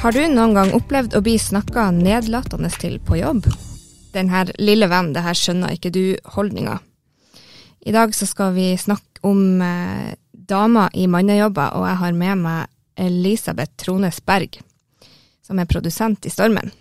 Har du noen gang opplevd å bli snakka nedlatende til på jobb? Den her lille venn, det her skjønner ikke du-holdninga. I dag så skal vi snakke om eh, damer i mannejobber, og jeg har med meg Elisabeth Trones Berg, som er produsent i Stormen.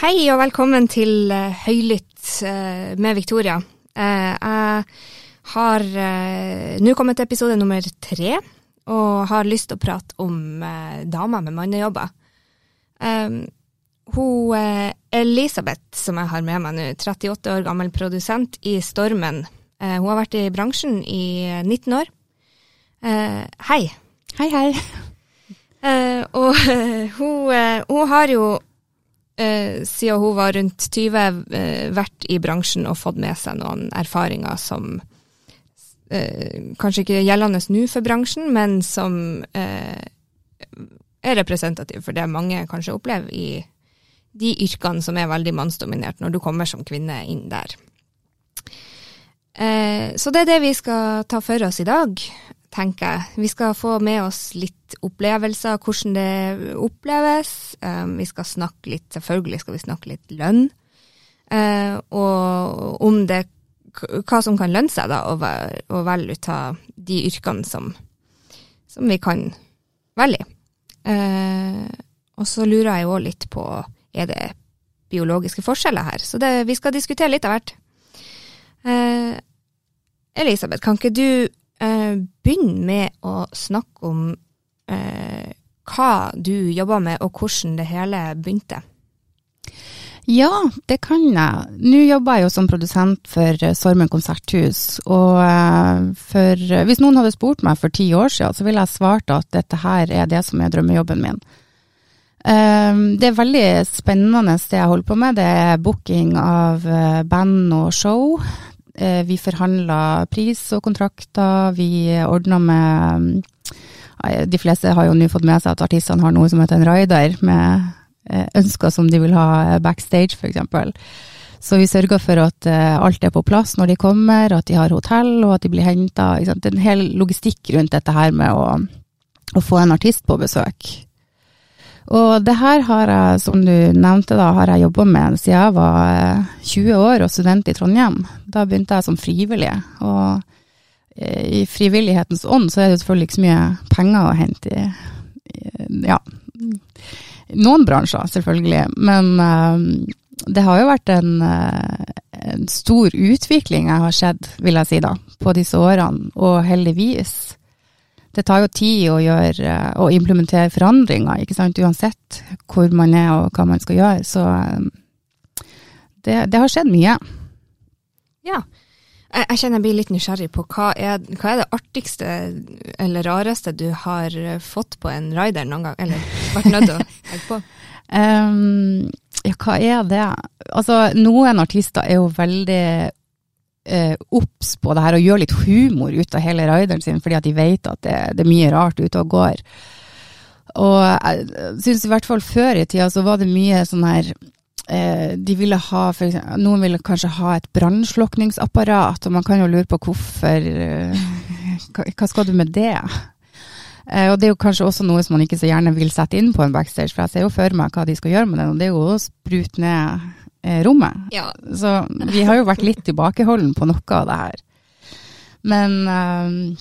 Hei og velkommen til uh, Høylytt uh, med Victoria. Uh, jeg har nå kommet til episode nummer tre, og har lyst til å prate om damer med mannejobber. hun Elisabeth, som jeg har med meg nå, 38 år gammel produsent i Stormen. hun har vært i bransjen i 19 år. hei. Hei, hei. og hun, hun har jo eh, siden hun var rundt 20, eh, vært i bransjen og fått med seg noen erfaringer som eh, kanskje ikke er gjeldende nå for bransjen, men som eh, er representativ for det mange kanskje opplever i de yrkene som er veldig mannsdominert, når du kommer som kvinne inn der. Eh, så det er det vi skal ta for oss i dag tenker jeg. Vi skal få med oss litt opplevelser, hvordan det oppleves. Um, vi skal snakke litt, selvfølgelig skal vi snakke litt lønn. Uh, og om det, hva som kan lønne seg, da, å velge ut av de yrkene som, som vi kan velge. Uh, og så lurer jeg jo òg litt på, er det biologiske forskjeller her? Så det, vi skal diskutere litt av hvert. Uh, Elisabeth, kan ikke du eh, begynn med å snakke om eh, hva du jobber med, og hvordan det hele begynte. Ja, det kan jeg. Nå jobber jeg jo som produsent for Sormen konserthus. Og eh, for, hvis noen hadde spurt meg for ti år siden, så ville jeg svart at dette her er det som er drømmejobben min. Eh, det er veldig spennende det jeg holder på med. Det er booking av band og show. Eh, vi forhandla pris og kontrakter. Vi ordna med De fleste har jo nå fått med seg at artistene har noe som heter en rider, med eh, ønsker som de vil ha backstage, f.eks. Så vi sørger for at eh, alt er på plass når de kommer, at de har hotell og at de blir henta. Det er en hel logistikk rundt dette her med å, å få en artist på besøk. Og det her har jeg, som du nevnte, da, har jeg jobba med siden jeg var 20 eh, år og student i Trondheim. Da begynte jeg som frivillig. Og eh, i frivillighetens ånd så er det selvfølgelig ikke så mye penger å hente i, ja, noen bransjer, selvfølgelig. Men uh, det har jo vært en, en, stor utvikling jeg har sett, vil jeg si da, på disse årene. Og heldigvis det tar jo tid å, gjøre, å implementere forandringer, ikke sant? uansett hvor man er og hva man skal gjøre. Så um, det, det har skjedd mye. Ja. Jeg, jeg kjenner jeg blir litt nysgjerrig på hva er, hva er det artigste eller rareste du har fått på en rider noen gang, eller vært nødt til å legge på? Um, ja, hva er det? Altså, noen artister er jo veldig obs på det her og gjør litt humor ut av hele rideren sin, fordi at de vet at det, det er mye rart ute og går. Og jeg syns i hvert fall før i tida så var det mye sånn her eh, de ville ha, eksempel, Noen ville kanskje ha et brannslukningsapparat, og man kan jo lure på hvorfor eh, hva, hva, skal du med det? Eh, og det er jo kanskje også noe som man ikke så gjerne vil sette inn på en backstage, for jeg ser jo for meg hva de skal gjøre med den, og det er jo å sprute ned eh, rommet. Ja. Så vi har jo vært litt tilbakeholden på noe av det her. Men eh,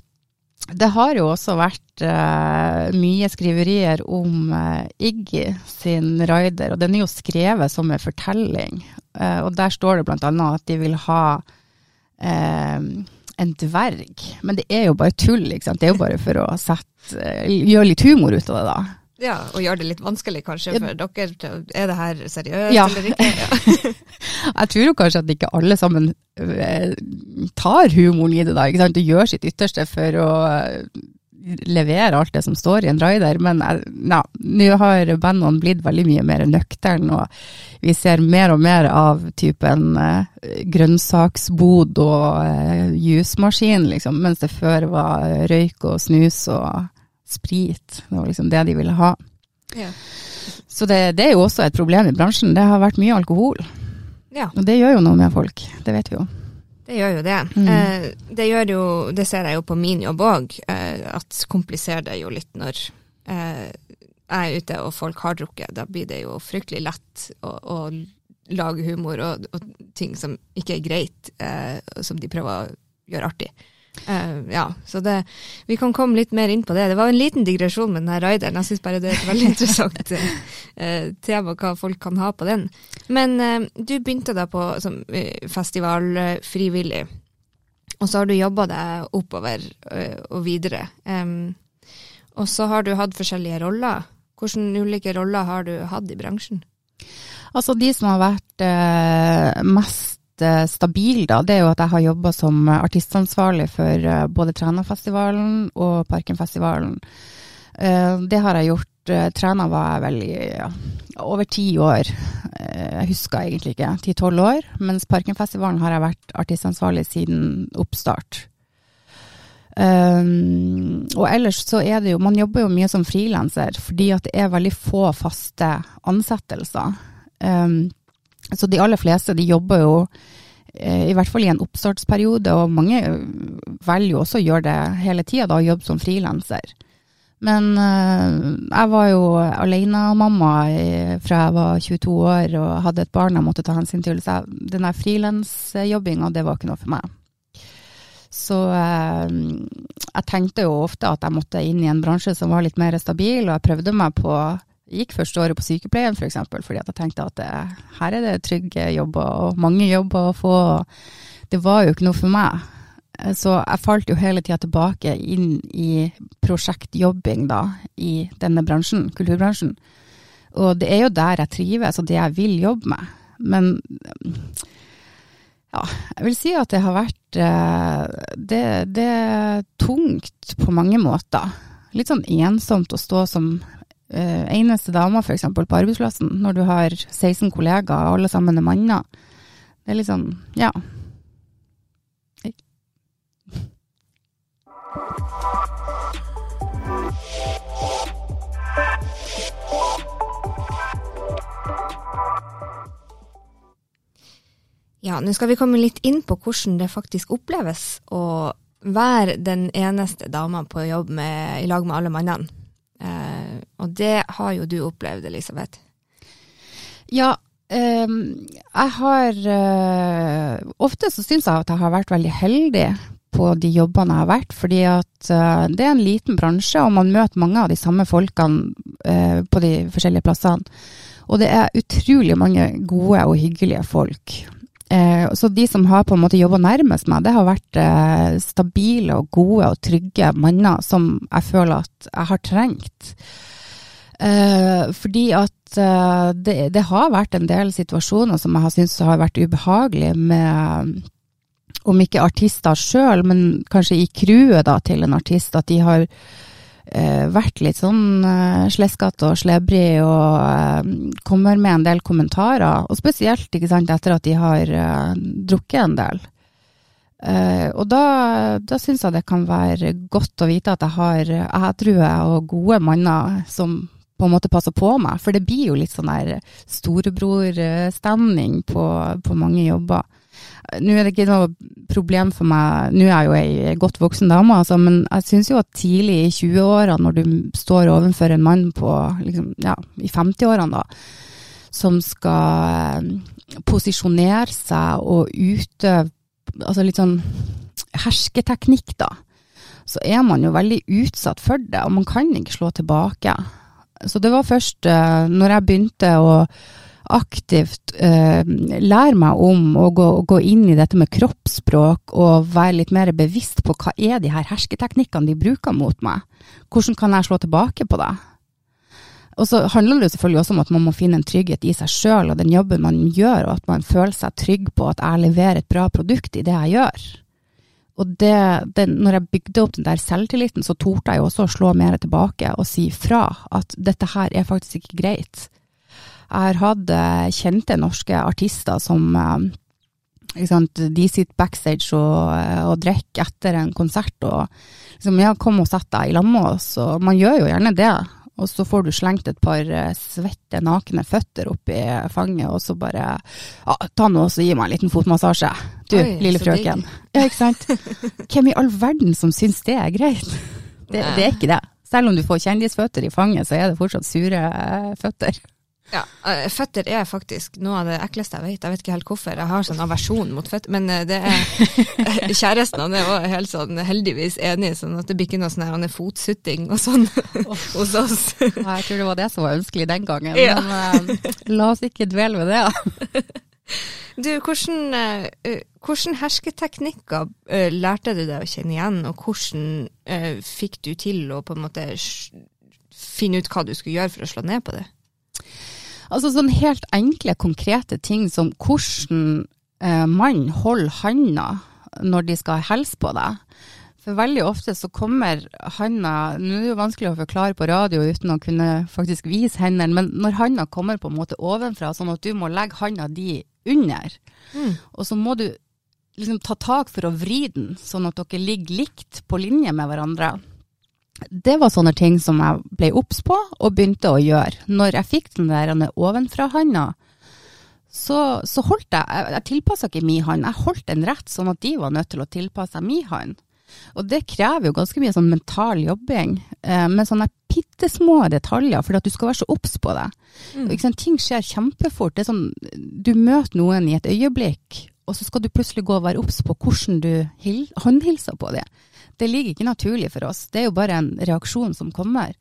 det har jo også vært uh, mye skriverier om uh, Iggy sin rider, og den er jo skrevet som en fortelling. Uh, og der står det bl.a. at de vil ha en dverg. Men det er jo bare tull, ikke sant. Det er jo bare for å sette, gjøre litt humor ut av det, da. Ja, og gjør det litt vanskelig kanskje for dere. Er det her seriøst ja. eller ikke? Ja. jeg tror jo kanskje at ikke alle sammen eh, tar humoren i det, da. ikke sant? Du gjør sitt ytterste for å eh, levere alt det som står i en rider, men ja, nå har bandene blitt veldig mye mer nøkterne, og vi ser mer og mer av typen eh, grønnsaksbod og eh, jusmaskin, liksom, mens det før var røyk og snus og sprit. Det var liksom det de ville ha. Ja. Så det, det er jo også et problem i bransjen. Det har vært mye alkohol. ja. Og det gjør jo noe med folk. Det vet vi jo. Det gjør jo det. Mm. Eh, det, gjør jo, det ser jeg jo på min jobb òg, eh, at kompliserer det jo litt når eh, jeg er ute og folk har drukket. Da blir det jo fryktelig lett å, å lage humor og, og ting som ikke er greit, eh, som de prøver å gjøre artig. Eh, ja, så det, Vi kan komme litt mer inn på det. Det var en liten digresjon med denne rideren. Jeg syns bare det er et veldig interessant uh, tema, hva folk kan ha på den. Men uh, du begynte da på som festivalfrivillig, og så har du jobba deg oppover og videre. Um, og så har du hatt forskjellige roller. Hvilke ulike roller har du hatt i bransjen? Altså de som har vært eh, mest eh, stabile, da, det er jo at jeg har jobba som artistansvarlig for eh, både Trænafestivalen og Parkenfestivalen. Eh, det har jeg gjort. Træna var jeg vel i ja, over ti år. Jeg husker egentlig ikke. Ti-tolv år. Mens Parkenfestivalen har jeg vært artistansvarlig siden oppstart. Um, og ellers så er det jo Man jobber jo mye som frilanser fordi at det er veldig få faste ansettelser. Um, så de aller fleste de jobber jo eh, i hvert fall i en oppstartsperiode, og mange velger jo også å gjøre det hele tida, å jobbe som frilanser. Men eh, jeg var jo alenemamma fra jeg var 22 år og hadde et barn jeg måtte ta hensyn til, så den der frilansjobbinga, det var ikke noe for meg. Så eh, jeg tenkte jo ofte at jeg måtte inn i en bransje som var litt mer stabil, og jeg prøvde meg på jeg gikk første året på sykepleien f.eks., for eksempel, fordi jeg tenkte at det, her er det trygge jobber og mange jobber å få. Det var jo ikke noe for meg. Eh, Så jeg falt jo hele tida tilbake inn i prosjektjobbing da, i denne bransjen, kulturbransjen. Og det er jo der jeg trives, og det jeg vil jobbe med. Men ja, jeg vil si at det har vært eh, det, det er tungt på mange måter. Litt sånn ensomt å stå som eh, eneste dame f.eks. på arbeidsplassen, når du har 16 kollegaer, alle sammen er manner. Det er litt sånn, ja. Ja, nå skal vi komme litt inn på hvordan det faktisk oppleves å være den eneste dama på jobb med, i lag med alle mannene. Eh, og det har jo du opplevd, Elisabeth. Ja, eh, jeg har eh, Ofte så syns jeg at jeg har vært veldig heldig på de jobbene jeg har vært, fordi at eh, det er en liten bransje, og man møter mange av de samme folkene eh, på de forskjellige plassene. Og det er utrolig mange gode og hyggelige folk. Eh, så de som har på en måte jobba nærmest meg, det har vært eh, stabile og gode og trygge manner som jeg føler at jeg har trengt. Eh, fordi at det, det har vært en del situasjoner som jeg har syntes har vært ubehagelige med om ikke artister sjøl, men kanskje i crewet til en artist, at de har vært litt sånn eh, sleskete og slebrig og eh, kommer med en del kommentarer. Og spesielt sant, etter at de har eh, drukket en del. Eh, og da, da syns jeg det kan være godt å vite at jeg har ædrue og gode manner som på en måte passer på meg, for det blir jo litt sånn der storebrorstemning på, på mange jobber. Nå er det ikke noe problem for meg, nå er jeg jo ei godt voksen dame, altså, men jeg syns jo at tidlig i 20-åra, når du står overfor en mann på liksom, ja, i 50-årene, da, som skal eh, posisjonere seg og utøve altså litt sånn hersketeknikk, da, så er man jo veldig utsatt for det, og man kan ikke slå tilbake. Så det var først uh, når jeg begynte å aktivt uh, lære meg om å gå, gå, inn i dette med kroppsspråk og være litt mer bevisst på hva er de her hersketeknikkene de bruker mot meg. Hvordan kan jeg slå tilbake på det? Og så handler det selvfølgelig også om at man må finne en trygghet i seg sjøl og den jobben man gjør, og at man føler seg trygg på at jeg leverer et bra produkt i det jeg gjør. Og det, det, når jeg bygde opp den der selvtilliten, så torde jeg jo også å slå mer tilbake og si fra at dette her er faktisk ikke greit. Jeg har hatt kjente norske artister som sant? De sitter backstage og, og drikker etter en konsert. og liksom, ja, Kom og sett deg i lag med oss. og Man gjør jo gjerne det. Og så får du slengt et par eh, svette, nakne føtter opp i fanget, og så bare ja, ta nå og gi meg en liten fotmassasje. Du, Oi, lille frøken. Ja, ikke sant. Hvem i all verden som syns det er greit? Det, det er ikke det. Selv om du får kjendisføtter i fanget, så er det fortsatt sure eh, føtter. Ja, eh, føtter er faktisk noe av det ekleste jeg vet. Jeg vet ikke helt hvorfor. Jeg har sånn aversjon mot føtter. Men eh, det er kjæresten han er også helt sånn heldigvis enig, sånn at det blir ikke noe sånn han fotsutting og sånn hos oss. Ja, jeg tror det var det som var ønskelig den gangen. Ja. Men uh, la oss ikke dvele ved det. Du, hvordan, uh, hvordan hersketeknikker uh, lærte du deg å kjenne igjen, og hvordan fikk du til å på en måte finne ut hva du skulle gjøre for å slå ned på det? Altså sånn helt enkle, konkrete ting som hvordan eh, mann holder handa når de skal hilse på deg. For veldig ofte så kommer handa Nå er det jo vanskelig å forklare på radio uten å kunne faktisk vise hendene, men når handa kommer på en måte ovenfra, sånn at du må legge handa di under, og så må du liksom ta tak for å vri den, sånn at dere ligger likt på linje med hverandre. Det var sånne ting som jeg ble obs på og begynte å gjøre. Når jeg fikk den der ovenfra-handa, så, så holdt jeg Jeg, jeg tilpassa ikke min hånd, jeg holdt den rett, sånn at de var nødt til å tilpasse seg min hånd. Og det krever jo ganske mye sånn mental jobbing, eh, med sånne bitte små detaljer, for at du skal være så obs på det. Mm. Ting skjer kjempefort. Det er sånn, du møter noen i et øyeblikk, og så skal du plutselig gå og være obs på hvordan du hil, håndhilser på dem. Det ligger ikke naturlig for oss, det er jo bare en reaksjon som kommer.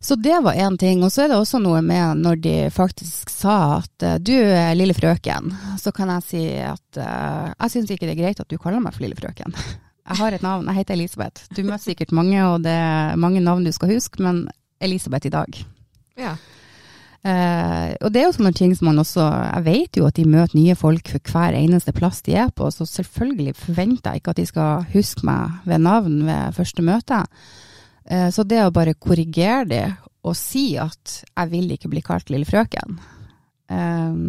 Så det var én ting. Og så er det også noe med når de faktisk sa at eh, du er lille frøken, så kan jeg si at eh, jeg syns ikke det er greit at du kaller meg for lille frøken. Jeg har et navn, jeg heter Elisabeth. Du møter sikkert mange, og det er mange navn du skal huske, men Elisabeth i dag. Ja. Eh, og det er jo sånne ting som man også Jeg vet jo at de møter nye folk for hver eneste plass de er på, så selvfølgelig forventer jeg ikke at de skal huske meg ved navn ved første møte. Eh, så det å bare korrigere det og si at jeg vil ikke bli kalt lille frøken, eh,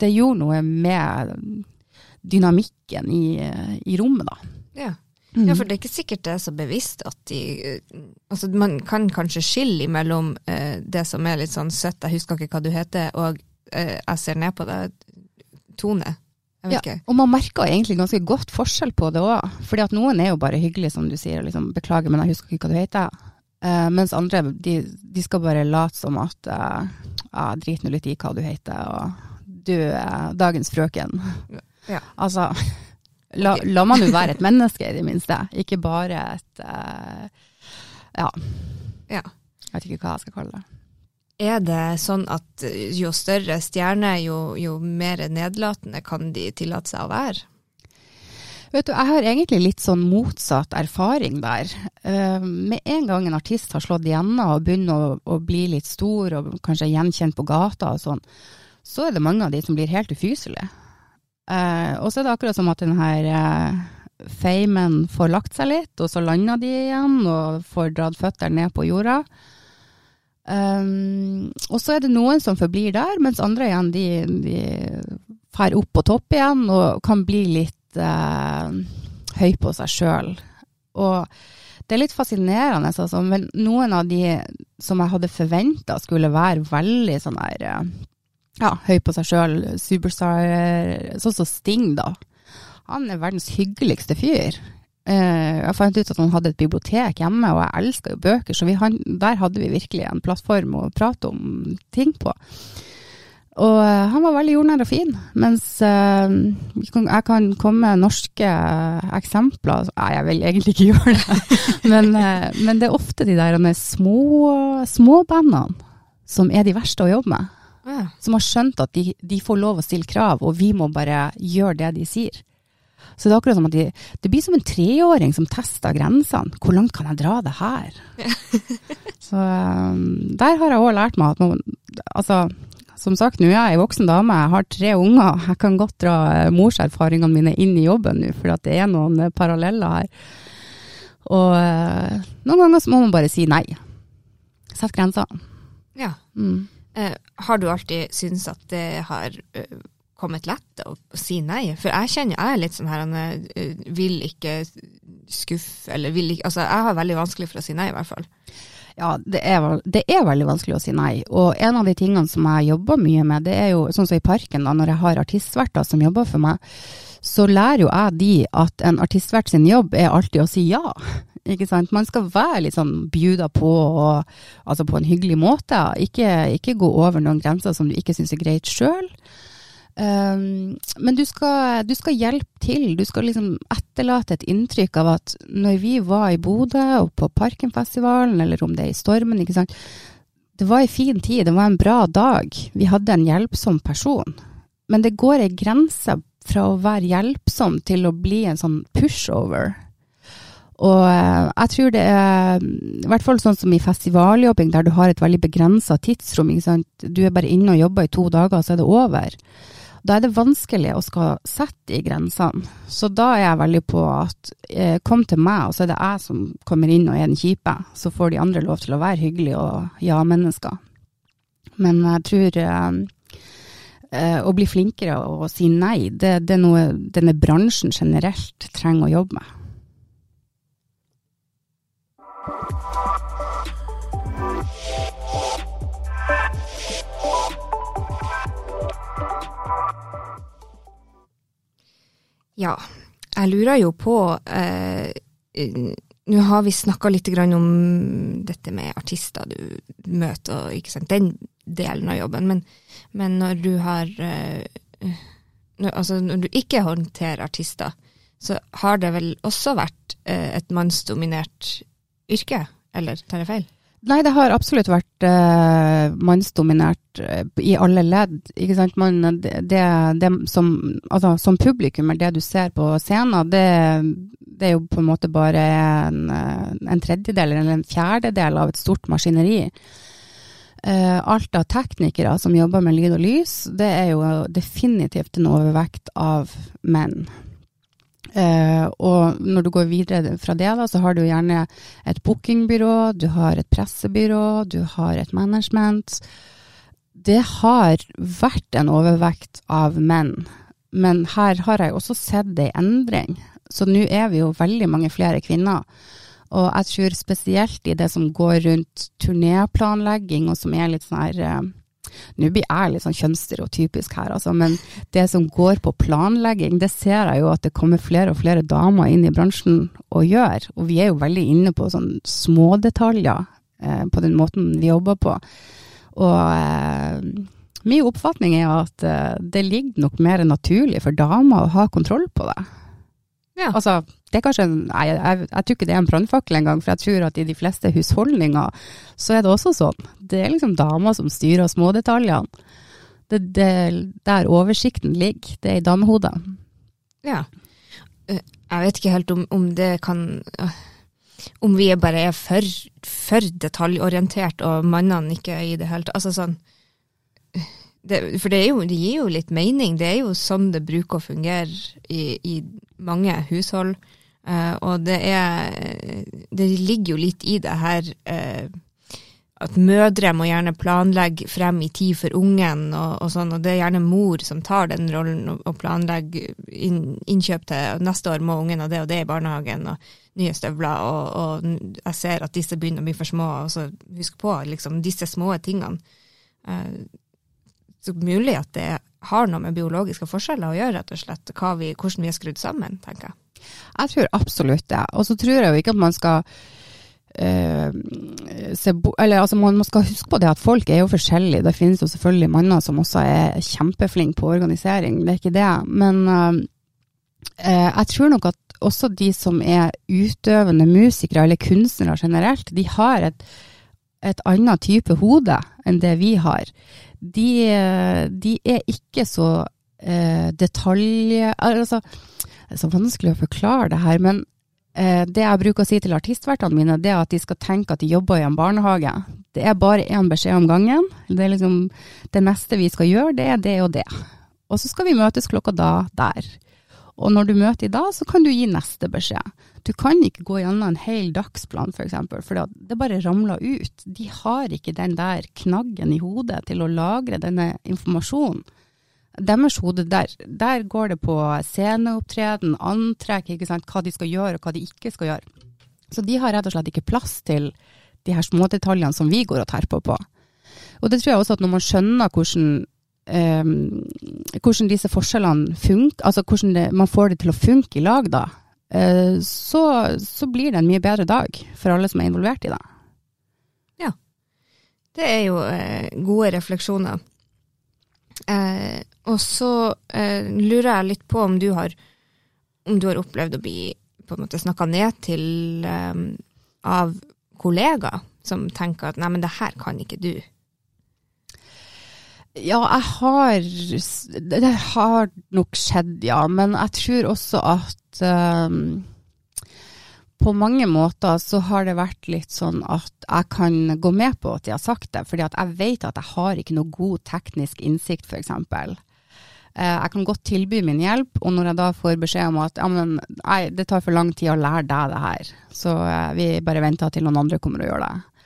det gjorde noe med dynamikken i, i rommet, da. Ja. Ja, for det er ikke sikkert det er så bevisst at de eh, Altså, man kan kanskje skille mellom eh, det som er litt sånn søtt, jeg husker ikke hva du heter, og eh, jeg ser ned på deg, tone. Jeg vet Ja, ikke. og man merker egentlig ganske godt forskjell på det òg. Fordi at noen er jo bare hyggelige, som du sier, og liksom 'beklager, men jeg husker ikke hva du heter'. Eh, mens andre, de, de skal bare late som at uh, ja, drit nå litt i hva du heter, og du er dagens frøken. Ja. Altså, la, la man jo være et menneske, i det minste. Ikke bare et uh, Ja, Ja. jeg vet ikke hva jeg skal kalle det. Er det sånn at jo større stjerne, jo, jo mer nedlatende kan de tillate seg å være? Vet du, jeg har egentlig litt sånn motsatt erfaring der. Uh, med en gang en artist har slått igjennom og begynner å, å bli litt stor og kanskje gjenkjent på gata og sånn, så er det mange av de som blir helt ufyselige. Eh, og så er det akkurat som at den her eh, feimen får lagt seg litt, og så lander de igjen og får dratt føttene ned på jorda. Um, og så er det noen som forblir der, mens andre igjen de, de fer opp på topp igjen og kan bli litt eh, høy på seg sjøl. Og det er litt fascinerende, altså, men noen av de som jeg hadde forventa skulle være veldig sånn der eh, ja, høy på seg sjøl, superstar, sånn som Sting, da. Han er verdens hyggeligste fyr. Eh, jeg fant ut at han hadde et bibliotek hjemme, og jeg elsker jo bøker, så han, der hadde vi virkelig en plattform å prate om ting på. Og eh, han var veldig jordnær og fin, mens eh, jeg kan komme med norske eksempler Nei, jeg vil egentlig ikke gjøre det, men, men det er ofte de der små, småbandene som er de verste å jobbe med. Ja. Som har skjønt at de, de får lov å stille krav, og vi må bare gjøre det de sier. Så det er akkurat som at de, det blir som en treåring som tester grensene. Hvor langt kan jeg dra det her? Så um, der har jeg òg lært meg at man, altså, som sagt, nå er jeg ei voksen dame, jeg har tre unger. Jeg kan godt dra eh, morserfaringene mine inn i jobben nå, for det er noen eh, paralleller her. Og eh, noen ganger så må man bare si nei. Sett grenser. ja. Mm. Eh, har du alltid syntes at det har eh, kommet lett å, si nei. For jeg kjenner jeg er litt sånn her, han eh, vil ikke skuffe, eller vil ikke Altså, jeg har veldig vanskelig for å si nei, i hvert fall. Ja, det er, det er veldig vanskelig å si nei. Og en av de tingene som jeg jobber mye med, det er jo sånn som i parken, da, når jeg har artistverter som jobber for meg, så lærer jo jeg de at en artistvert sin jobb er alltid å si ja. Ikke sant? Man skal være litt sånn bjuda på, og, altså på en hyggelig måte. Ikke, ikke gå over noen grenser som du ikke syns er greit sjøl. Um, men du skal, du skal hjelpe til. Du skal liksom etterlate et inntrykk av at når vi var i Bodø og på Parkenfestivalen, eller om det er i Stormen, ikke sant. Det var en fin tid, det var en bra dag. Vi hadde en hjelpsom person. Men det går ei grense fra å være hjelpsom til å bli en sånn pushover. Og eh, jeg tror det er, i hvert fall sånn som i festivaljobbing, der du har et veldig begrensa tidsrom. Du er bare inne og jobber i to dager, så er det over. Da er det vanskelig å skal sette de grensene. Så da er jeg veldig på at eh, kom til meg, og så er det jeg som kommer inn og er den kjipe. Så får de andre lov til å være hyggelige og ja-mennesker. Men jeg tror eh, å bli flinkere og si nei, det, det er noe denne bransjen generelt trenger å jobbe med. Ja, jeg lurer jo på eh, eh, Nå har vi snakka litt om dette med artister du møter, ikke sant, den delen av jobben, men, men når du har eh, når, Altså, når du ikke håndterer artister, så har det vel også vært eh, et mannsdominert yrke, eller tar jeg feil? Nei, det har absolutt vært eh, mannsdominert eh, i alle ledd. Ikke sant? Man, det, det, det som, altså, som publikummer, det du ser på scenen, det, det er jo på en måte bare en, eh, en tredjedel eller en fjerdedel av et stort maskineri. Eh, alt av teknikere som jobber med lyd og lys, det er jo definitivt en overvekt av menn. Uh, og når du går videre fra det, da, så har du gjerne et bookingbyrå, du har et pressebyrå, du har et management. Det har vært en overvekt av menn, men her har jeg også sett ei endring. Så nå er vi jo veldig mange flere kvinner. Og jeg tror spesielt i det som går rundt turnéplanlegging, og som er litt sånn her eh, nå blir jeg litt sånn kjønnsstereotypisk her, altså, men det som går på planlegging, det ser jeg jo at det kommer flere og flere damer inn i bransjen og gjør. Og vi er jo veldig inne på sånn smådetaljer eh, på den måten vi jobber på. Og eh, min oppfatning er at eh, det ligger nok mer naturlig for damer å ha kontroll på det. Ja. Altså, det er kanskje en, jeg, jeg, jeg tror ikke det er en brannfakkel engang, for jeg tror at i de fleste husholdninger så er det også sånn. Det er liksom damer som styrer smådetaljene. Det, er der oversikten ligger, det er i damehodet. Ja. Eh, Jeg vet ikke helt om, om det kan øh, Om vi bare er for, for detaljorientert, og mannene ikke i det hele tatt. Altså sånn det, For det, er jo, det gir jo litt mening. Det er jo sånn det bruker å fungere i, i mange hushold. Eh, og det er Det ligger jo litt i det her eh, at mødre må gjerne planlegge frem i tid for ungen, og, og sånn, og det er gjerne mor som tar den rollen og, og planlegger inn, innkjøp til neste år må ungen ha det og det i barnehagen, og nye støvler, og, og jeg ser at disse begynner å bli for små, og så husk på liksom disse små tingene. Eh, så mulig at det har noe med biologiske forskjeller å gjøre, rett og slett, vi, hvordan vi er skrudd sammen, tenker jeg. Jeg tror absolutt det. Og så tror jeg jo ikke at man skal eh, se eller altså man, man skal huske på det at folk er jo forskjellige. Det finnes jo selvfølgelig manner som også er kjempeflinke på organisering, det er ikke det. Men eh, eh, jeg tror nok at også de som er utøvende musikere eller kunstnere generelt, de har et, et annet type hode enn det vi har. De, eh, de er ikke så eh, detalj... Altså, det er så vanskelig å forklare det her, men eh, det jeg bruker å si til artistvertene mine, det er at de skal tenke at de jobber i en barnehage. Det er bare én beskjed om gangen. Det liksom det neste vi skal gjøre, det er det og det. Og så skal vi møtes klokka da, der. Og når du møter i dag, så kan du gi neste beskjed. Du kan ikke gå gjennom en hel dagsplan, f.eks., for, eksempel, for det bare ramler ut. De har ikke den der knaggen i hodet til å lagre denne informasjonen. deres hode, der, der går det på sceneopptreden, antrekk, ikke sant, hva de skal gjøre og hva de ikke skal gjøre. Så de har rett og slett ikke plass til de her smådetaljene som vi går og terper på. Og det tror jeg også at når man skjønner hvordan, eh, hvordan disse forskjellene funker, altså hvordan det, man får det til å funke i lag da, eh, så, så, blir det en mye bedre dag for alle som er involvert i det. Ja. Det er jo eh, gode refleksjoner. Eh, og så eh, lurer jeg litt på om du har, om du har opplevd å bli på en måte snakka ned til um, av kollegaer som tenker at nei, men det her kan ikke du? Ja, jeg har Det har nok skjedd, ja. Men jeg tror også at um, på mange måter så har det vært litt sånn at jeg kan gå med på at de har sagt det, fordi at jeg vet at jeg har ikke noe god teknisk innsikt, f.eks. Eh, jeg kan godt tilby min hjelp, og når jeg da får beskjed om at ja, men, nei, det tar for lang tid å lære deg det her, så eh, vi bare venter til noen andre kommer og gjør det.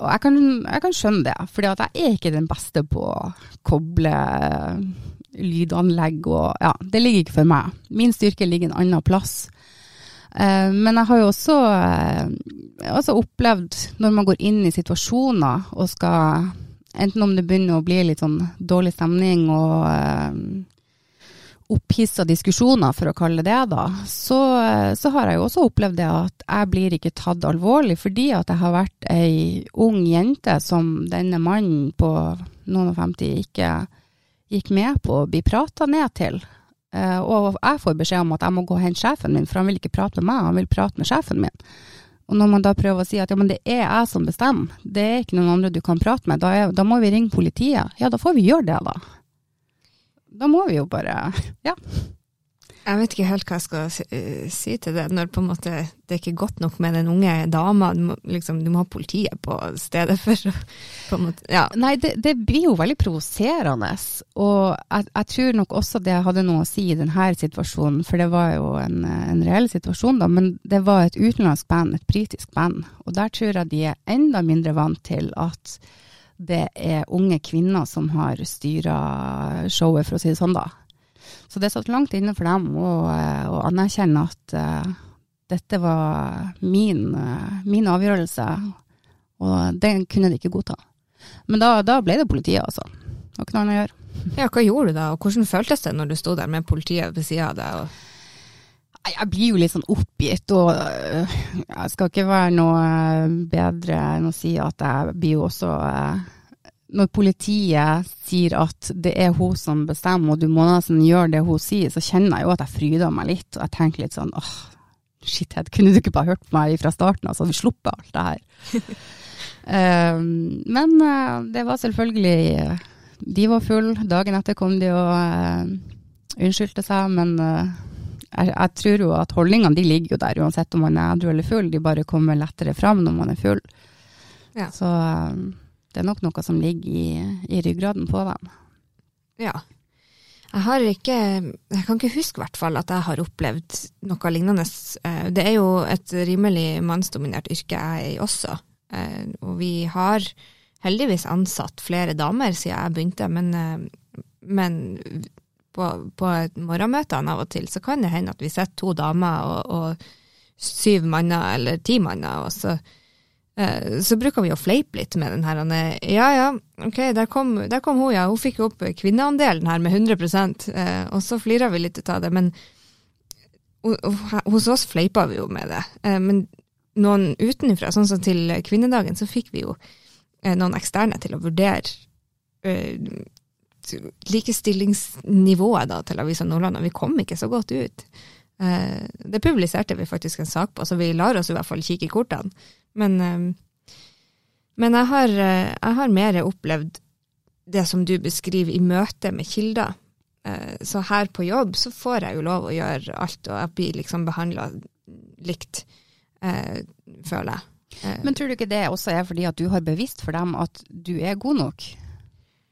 Og jeg kan, jeg kan skjønne det, for jeg er ikke den beste på å koble eh, lydanlegg og Ja, det ligger ikke for meg. Min styrke ligger en annen plass. Men jeg har jo også, også opplevd, når man går inn i situasjoner og skal Enten om det begynner å bli litt sånn dårlig stemning og eh, opphissa diskusjoner, for å kalle det det, så, så, har jeg jo også opplevd det at jeg blir ikke tatt alvorlig fordi at jeg har vært ei ung jente som denne mannen på noen og femti ikke gikk med på å bli prata ned til. Eh, og jeg får beskjed om at jeg må gå og hente sjefen min, for han vil ikke prate med meg, han vil prate med sjefen min. Og når man da prøver å si at ja, men det er jeg som bestemmer, det er ikke noen andre du kan prate med, da, er, da må vi ringe politiet. Ja, da får vi gjøre det, da. Da må vi jo bare Ja. Jeg vet ikke helt hva jeg skal si, uh, til det, når på en måte det er ikke godt nok med den unge dama. Du må, liksom, du må ha politiet på stedet for på måte, ja. Nei, det, det, blir jo veldig provoserende. Og jeg, jeg, tror nok også det hadde noe å si i denne situasjonen, for det var jo en, en reell situasjon, da. Men det var et utenlandsk band, et britisk band. Og der tror jeg de er enda mindre vant til at det er unge kvinner som har styra showet, for å si det sånn, da. Så det satt langt inne for dem å, å anerkjenne at uh, dette var min, uh, min, avgjørelse, og den kunne de ikke godta. Men da, da ble det politiet, altså. Det var ikke noe annet å gjøre. Ja, hva gjorde du da, og hvordan føltes det når du sto der med politiet ved sida av deg? Og jeg blir jo litt sånn oppgitt, og jeg skal ikke være noe bedre enn å si at jeg blir jo også når politiet sier at det er hun som bestemmer, og du må nesten gjøre det hun sier, så kjenner jeg jo at jeg fryder meg litt. Og jeg tenker litt sånn åh, shithead, kunne du ikke bare hørt på meg fra starten av, så hadde vi sluppet alt det her. uh, men det var selvfølgelig De var full. Dagen etter kom de og unnskyldte seg, men jeg, jeg, tror jo at holdningene de ligger jo der uansett om man er edru eller full. De bare kommer lettere fram når man er full. Ja. Så det er nok noe som ligger i, i ryggraden på dem. Ja. Jeg har ikke Jeg kan ikke huske hvert fall at jeg har opplevd noe lignende. Eh, det er jo et rimelig mannsdominert yrke jeg er i også, eh, og vi har heldigvis ansatt flere damer siden jeg begynte, men, eh, men på, på morgenmøtene av og til så kan det hende at vi sitter to damer og, og syv manner eller ti manner, og så Eh, så bruker vi å fleipe litt med den her. Ja ja, ok, der kom, der kom hun, ja. Hun fikk opp kvinneandelen her med 100 eh, og så flirer vi litt av det. Men hos oss fleipa vi jo med det. Eh, men noen utenfra, sånn som til kvinnedagen, så fikk vi jo noen eksterne til å vurdere likestillingsnivået da, til Avisa Nordland, og vi kom ikke så godt ut. Det publiserte vi faktisk en sak på, så vi lar oss i hvert fall kikke i kortene. Men, eh, men jeg, har, eh, jeg har mer opplevd det som du beskriver i møte med kilder. Eh, så her på jobb så får jeg jo lov å gjøre alt, og jeg blir liksom behandla likt, eh, føler jeg. Men tror du ikke det også er fordi at du har bevisst for dem at du er god nok?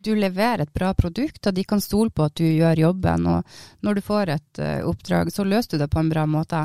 Du leverer et bra produkt, og de kan stole på at du gjør jobben. Og når du får et oppdrag, så løser du det på en bra måte.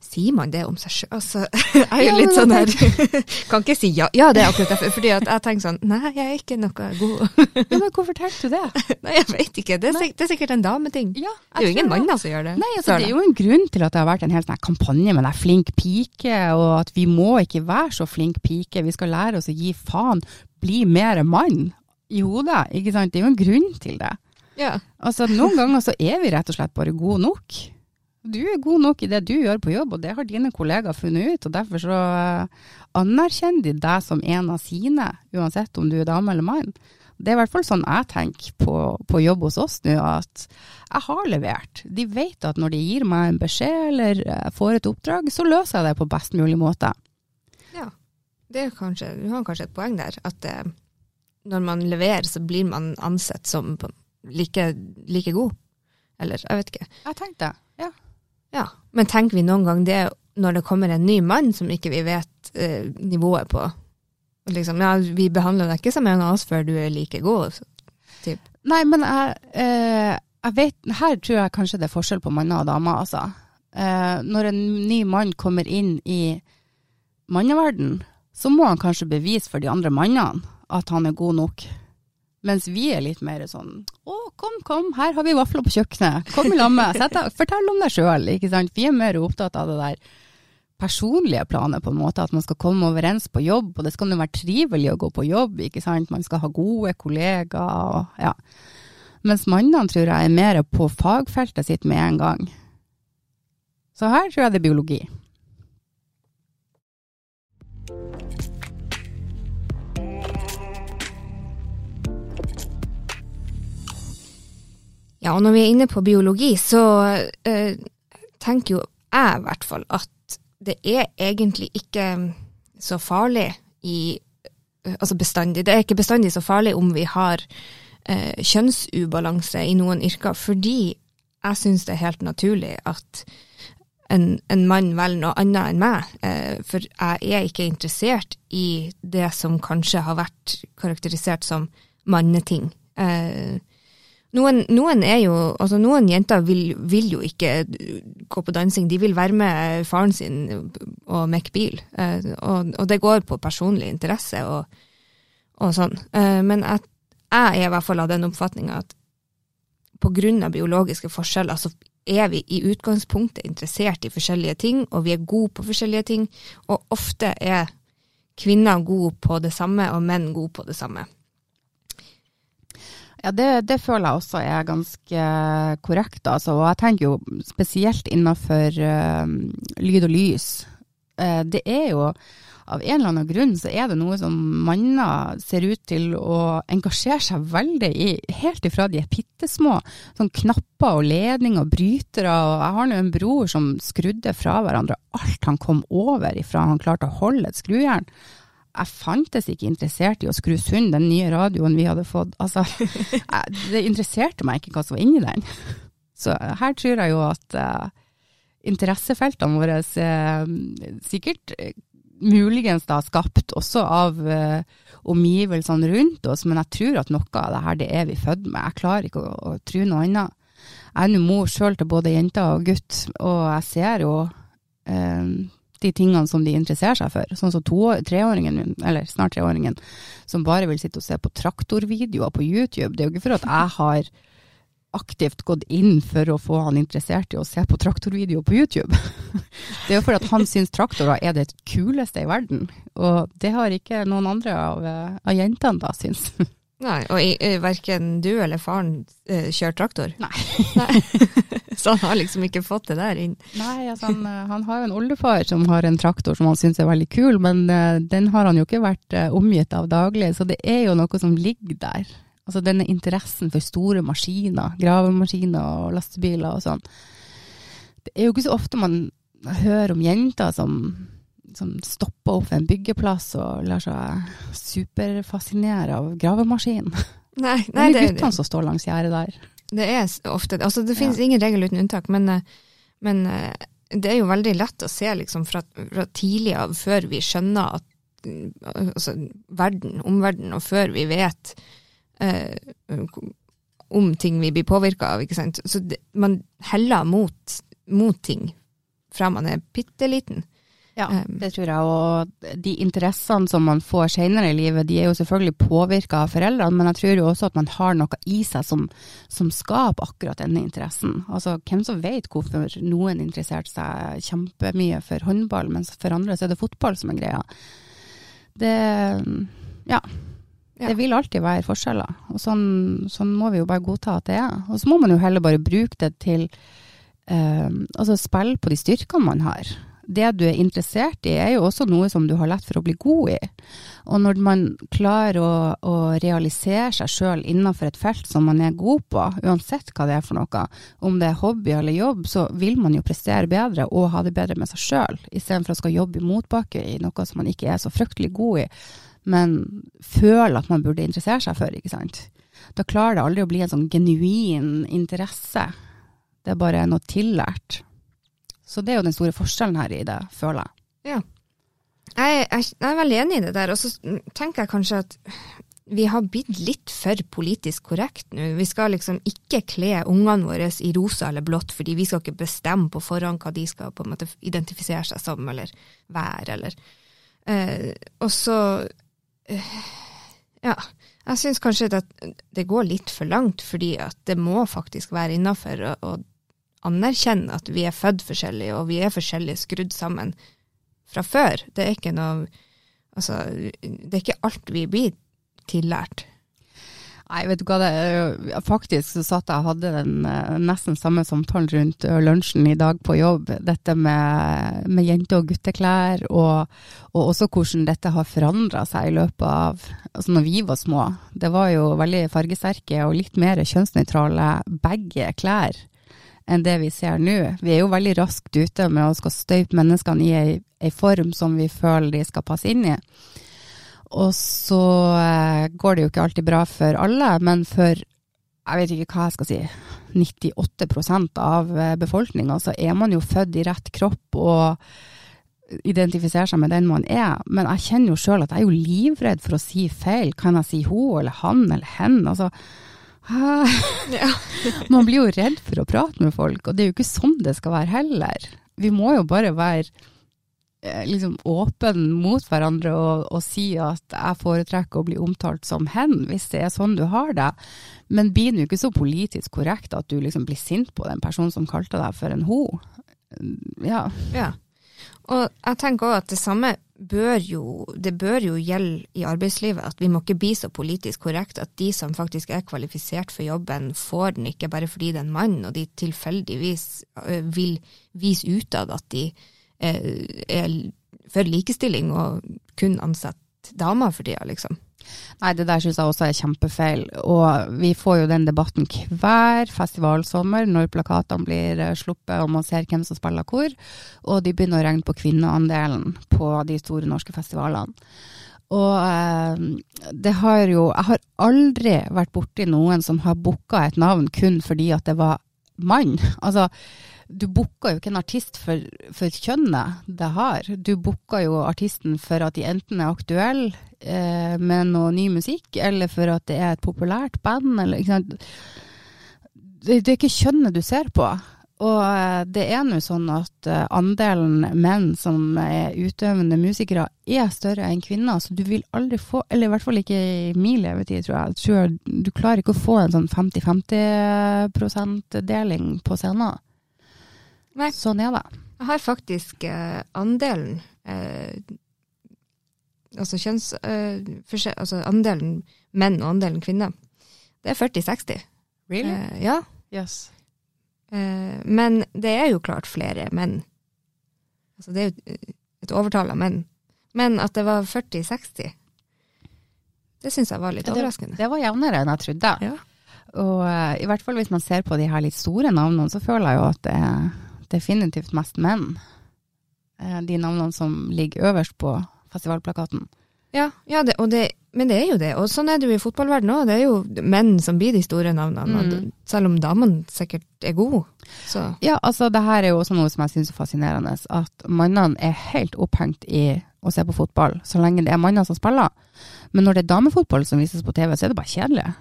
Sier man det om seg sjøl? Altså, jeg er jo Ja, litt sånn her Kan ikke si ja. Ja, det er akkurat derfor. Fordi at jeg tenker sånn Nei, jeg er ikke noe god. Ja, men hvorfor tenkte du det? Nei, jeg vet ikke. Det er, sik det er sikkert en dameting. Ja, Det er jo ingen manner som gjør det. Nei, altså, det er jo en grunn til at det har vært en hel sånn kampanje med den flink pike, og at vi må ikke være så flink pike, vi skal lære oss å gi faen, bli mer mann i da, ikke sant? Det er jo en grunn til det. Ja. Altså, noen ganger så er vi rett og slett bare gode nok. Du er god nok i det du gjør på jobb, og det har dine kollegaer funnet ut, og derfor så eh, anerkjenner de deg som en av sine, uansett om du er dame eller mann. Det er i hvert fall sånn jeg tenker på, på jobb hos oss nå, at jeg har levert. De vet at når de gir meg en beskjed eller eh, får et oppdrag, så løser jeg det på best mulig måte. ja. Det er kanskje, du har kanskje et poeng der. At eh, når man leverer, så blir man ansett som like, like god. Eller, jeg vet ikke. Jeg tenkte, ja. Ja. Men tenker vi noen gang det når det kommer en ny mann som ikke vi vet eh, nivået på? Liksom, ja, vi behandler deg ikke som en av oss før du er like god. så- Nei, men jeg, eh, jeg vet, her tror jeg kanskje det er forskjell på manner og damer, altså. Eh, når en ny mann kommer inn i manneverden, så må han kanskje bevise for de andre mannene at han er god nok. Mens vi er litt mer sånn å, kom, kom, her har vi vafler på kjøkkenet, kom i lag med, meg, fortell om deg sjøl. Vi er mer opptatt av det der personlige planet, på en måte, at man skal komme overens på jobb, og det skal jo være trivelig å gå på jobb, ikke sant. Man skal ha gode kollegaer og ja. Mens mannene tror jeg er mer på fagfeltet sitt med en gang. Så her tror jeg det er biologi. Ja, og når vi er inne på biologi, så eh, tenker jo jeg i hvert fall at det er egentlig ikke så farlig i eh, Altså bestandig. Det er ikke bestandig så farlig om vi har eh, kjønnsubalanse i noen yrker, fordi jeg syns det er helt naturlig at en, en mann velger noe annet enn meg, eh, for jeg er ikke interessert i det som kanskje har vært karakterisert som manneting. Eh, noen, noen er jo, altså noen jenter vil, vil jo ikke gå på dansing, de vil være med faren sin og mekke bil. Eh, og, og det går på personlig interesse og, og sånn. Eh, men jeg, jeg er i hvert fall av den oppfatninga at på grunn av biologiske forskjeller så er vi i utgangspunktet interessert i forskjellige ting, og vi er gode på forskjellige ting, og ofte er kvinner gode på det samme, og menn gode på det samme. Ja, det, det føler jeg også er ganske korrekt. Altså. Og jeg tenker jo spesielt innenfor uh, lyd og lys. Uh, det er jo av en eller annen grunn så er det noe som manner ser ut til å engasjere seg veldig i, helt ifra de er bittesmå. Sånn knapper og ledninger og brytere. Og jeg har nå en bror som skrudde fra hverandre alt han kom over ifra han klarte å holde et skrujern jeg fantes ikke interessert i å skru sund den nye radioen vi hadde fått. Altså, jeg, det interesserte meg ikke hva som var inni den. Så her tror jeg jo at uh, interessefeltene våre uh, sikkert uh, muligens da skapt også av omgivelsene rundt oss, men jeg tror at noe av det her det er vi født med. Jeg klarer ikke å, å tro noe annet. Jeg er nå mor sjøl til både jenter og gutt, og jeg ser jo de tingene som de interesserer seg for. Sånn som to, treåringen min, eller snart treåringen, som bare vil sitte og se på traktorvideoer på YouTube. Det er jo ikke for at jeg har aktivt gått inn for å få han interessert i å se på traktorvideoer på YouTube. Det er jo for at han syns traktorer er det kuleste i verden, og det har ikke noen andre av, av jentene da syns. Nei, og verken du eller faren eh, kjører traktor? Nei. Nei. Så han har liksom ikke fått det der inn? Nei, altså han, han har jo en oldefar som har en traktor som han syns er veldig kul, men uh, den har han jo ikke vært uh, omgitt av daglig, så det er jo noe som ligger der. Altså denne interessen for store maskiner, gravemaskiner og lastebiler og sånn. Det er jo ikke så ofte man hører om jenter som som stopper opp ved en byggeplass og lar seg superfascinere av gravemaskinen. Nei, det er guttene som står langs gjerdet der. det er ofte Altså, det finnes Ja. ingen regel uten unntak, men, eh, men eh, det er jo veldig lett å se liksom fra, fra tidlig av, før vi skjønner at mm, altså, verden, omverdenen, og før vi vet eh, om ting vi blir påvirka av, ikke sant. Så det, man heller mot, mot ting fra man er bitte liten. Ja, det tror jeg. Og de interessene som man får senere i livet, de er jo selvfølgelig påvirka av foreldrene, men jeg tror jo også at man har noe i seg som, som skaper akkurat denne interessen. Altså, hvem som vet hvorfor noen interesserte seg kjempemye for håndball, mens for andre så er det fotball som er greia. Det, ja. Ja. Det vil alltid være forskjeller, og sånn, sånn må vi jo bare godta at det er. Og så må man jo heller bare bruke det til eh, altså spille på de styrkene man har. Det du er interessert i er jo også noe som du har lett for å bli god i. Og når man klarer å, å realisere seg sjøl innenfor et felt som man er god på, uansett hva det er for noe, om det er hobby eller jobb, så vil man jo prestere bedre og ha det bedre med seg sjøl, istedenfor å skal jobbe i motbakke i noe som man ikke er så fryktelig god i men føler at man burde interessere seg for, ikke sant. Da klarer det aldri å bli en sånn genuin interesse. Det er bare noe tillært. Så det er jo den store forskjellen her i det, føler jeg. Ja. Jeg, jeg, jeg er veldig enig i det der, og så tenker jeg kanskje at vi har blitt litt for politisk korrekt nå. Vi skal liksom ikke kle ungene våre i rosa eller blått, fordi vi skal ikke bestemme på forhånd hva de skal på en måte identifisere seg som eller være, eller eh, Og så eh, Ja. Jeg syns kanskje at det går litt for langt, fordi at det må faktisk være innafor og, å anerkjenne at vi er født forskjellige, og vi er forskjellig skrudd sammen fra før. Det er ikke noe Altså, det er ikke alt vi blir tillært. Nei, vet du hva det er? Faktisk så satt jeg og hadde den eh, nesten samme samtalen rundt lunsjen i dag på jobb. Dette med, med jente- og gutteklær, og, og også hvordan dette har forandra seg i løpet av Altså når vi var små. Det var jo veldig fargesterke og litt mer kjønnsnøytrale begge klær enn det vi ser nå. Vi er jo veldig raskt ute med å skal støype menneskene i ei, ei form som vi føler de skal passe inn i. Og så eh, går det jo ikke alltid bra for alle, men for jeg vet ikke hva jeg skal si, 98% av befolkninga, så er man jo født i rett kropp og identifiserer seg med den man er. Men jeg kjenner jo sjøl at jeg er jo livredd for å si feil. Kan jeg si hun eller han eller hen? Altså. man blir jo redd for å prate med folk, og det er jo ikke sånn det skal være heller. Vi må jo bare være eh, liksom åpen mot hverandre og, og si at jeg foretrekker å bli omtalt som hen, hvis det er sånn du har det. Men blir jo ikke så politisk korrekt at du liksom blir sint på den personen som kalte deg for en ho. Ja. Ja. Og jeg tenker også at det samme bør jo, det bør jo gjelde i arbeidslivet, at vi må ikke bli så politisk korrekt at de som faktisk er kvalifisert for jobben, får den ikke bare fordi det er en mann, og de tilfeldigvis vil vise utad at de eh, er for likestilling og kun ansetter damer for tida, liksom. Nei, det der syns jeg også er kjempefeil. Og vi får jo den debatten hver festivalsommer når plakatene blir eh, sluppet og man ser hvem som spiller hvor, og de begynner å regne på kvinneandelen på de store norske festivalene. Og eh, det har jo Jeg har aldri vært borti noen som har booka et navn kun fordi at det var mann. Altså, du booker jo ikke en artist for, for kjønnet det har. Du booker jo artisten for at de enten er aktuelle eh, med noe ny musikk, eller for at det er et populært band. Eller, ikke sant? Det, det er ikke kjønnet du ser på. Og eh, det er nå sånn at eh, andelen menn som er utøvende musikere er større enn kvinner, så du vil aldri få, eller i hvert fall ikke i min levetid, tror jeg, tror jeg du klarer ikke å få en sånn 50-50% deling på scenen. Nei. Sånn er det. Jeg har faktisk eh, andelen eh, Altså kjønns... Eh, forskjell- altså andelen menn og andelen kvinner. Det er 40-60. Eh, ja. Yes. Eh, men det er jo klart flere menn. Altså det er jo et- et overtall av menn. Men at det var 40-60, det syns jeg var litt overraskende. Det var jevnere enn jeg trodde. Ja. Og eh, i hvert fall hvis man ser på de her litt store navnene, så føler jeg jo at det er definitivt mest menn. Eh, De navnene som ligger øverst på festivalplakaten. Ja, ja det, det, men det er jo det. Og sånn er det jo i fotballverdenen òg. Det er jo menn som blir de store navnene, Mm. selv om damene sikkert er gode. Så Ja, altså det her er jo også noe som jeg syns er fascinerende. At mannene er helt opphengt i å se på fotball, så lenge det er manner som spiller. Men når det er damefotball som vises på TV, så er det bare kjedelig.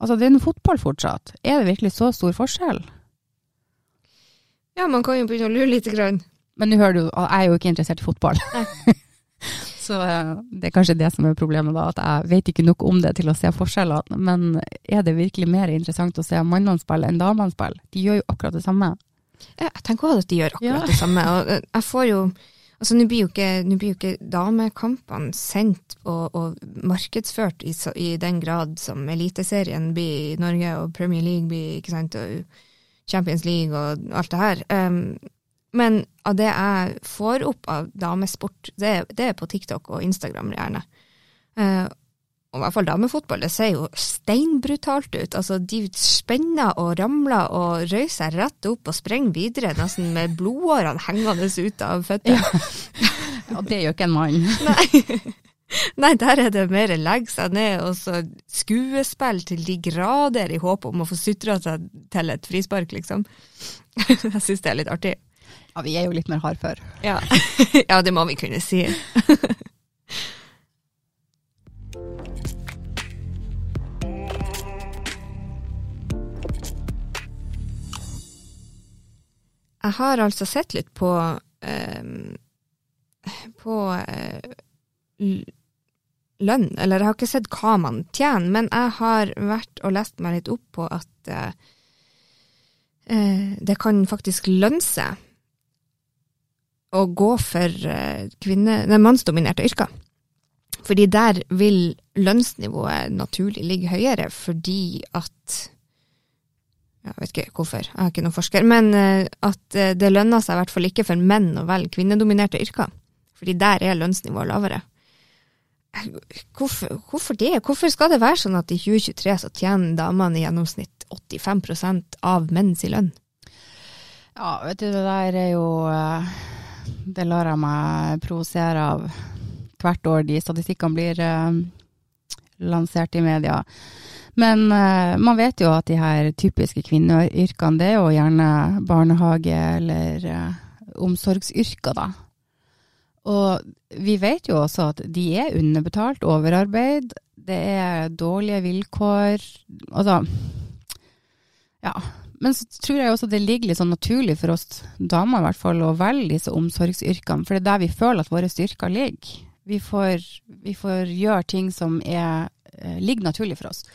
Altså det er en fotball fortsatt. Er det virkelig så stor forskjell? Ja, man kan jo begynne å lure lite grann. Men nå hører du, jeg er jo ikke interessert i fotball. Så eh, det er kanskje det som er problemet, da, at jeg vet ikke nok om det til å se forskjellene. Men er det virkelig mer interessant å se mannene spille enn damene spille? De gjør jo akkurat det samme. Jeg tenker også at de gjør akkurat ja. det samme. Og eh, jeg får jo Altså, Nå blir jo ikke, blir jo ikke damekampene sendt og, og markedsført i, i, den grad som Eliteserien blir i Norge, og Premier League blir, ikke sant, og Champions League og alt det her. Um, men av det jeg får opp av damesport, det, det er på TikTok og Instagram gjerne. Uh, og i hvert fall damefotball, det ser jo steinbrutalt ut. Altså, de spenner og ramler og røyer seg rett opp og sprenger videre, nesten med blodårene hengende ut av føttene. Ja. ja, det gjør ikke en mann. Nei. Nei, der er det mer legge seg ned og så skuespill til de grader i håp om å få sutra seg til et frispark, liksom. Jeg syns det er litt artig. Ja, vi er jo litt mer hardfør. Ja. ja, det må vi kunne si. Jeg har altså sett litt på eh, på uh, lønn, eller jeg har ikke sett hva man tjener, men jeg har vært og lest meg litt opp på at uh, uh, det kan faktisk lønne seg å gå for kvinne, nei, mannsdominerte yrker. Fordi der vil lønnsnivået naturlig ligge høyere, fordi at jeg vet ikke hvorfor, jeg er ikke noen forsker, men eh, at eh, det lønner seg i hvert fall ikke for menn å velge kvinnedominerte yrker. Fordi der er lønnsnivået lavere. Hvorfor, hvorfor, det? Hvorfor skal det være sånn at i 2023 så tjener damene i gjennomsnitt 85% av menns i lønn? Ja, vet du, det der er jo eh, Det lar jeg meg provosere av hvert år de statistikkene blir lansert i media. Men uh, man vet jo at de her typiske kvinneyrkene, det er jo gjerne barnehage eller omsorgsyrker, da. Og vi vet jo også at de er underbetalt, overarbeid, det er dårlige vilkår. Altså, ja. Men så tror jeg også det ligger litt sånn naturlig for oss damer i hvert fall å velge disse omsorgsyrkene, for det er der vi føler at våre styrker ligger. Vi får, vi får gjøre ting som er, eh, ligger naturlig for oss.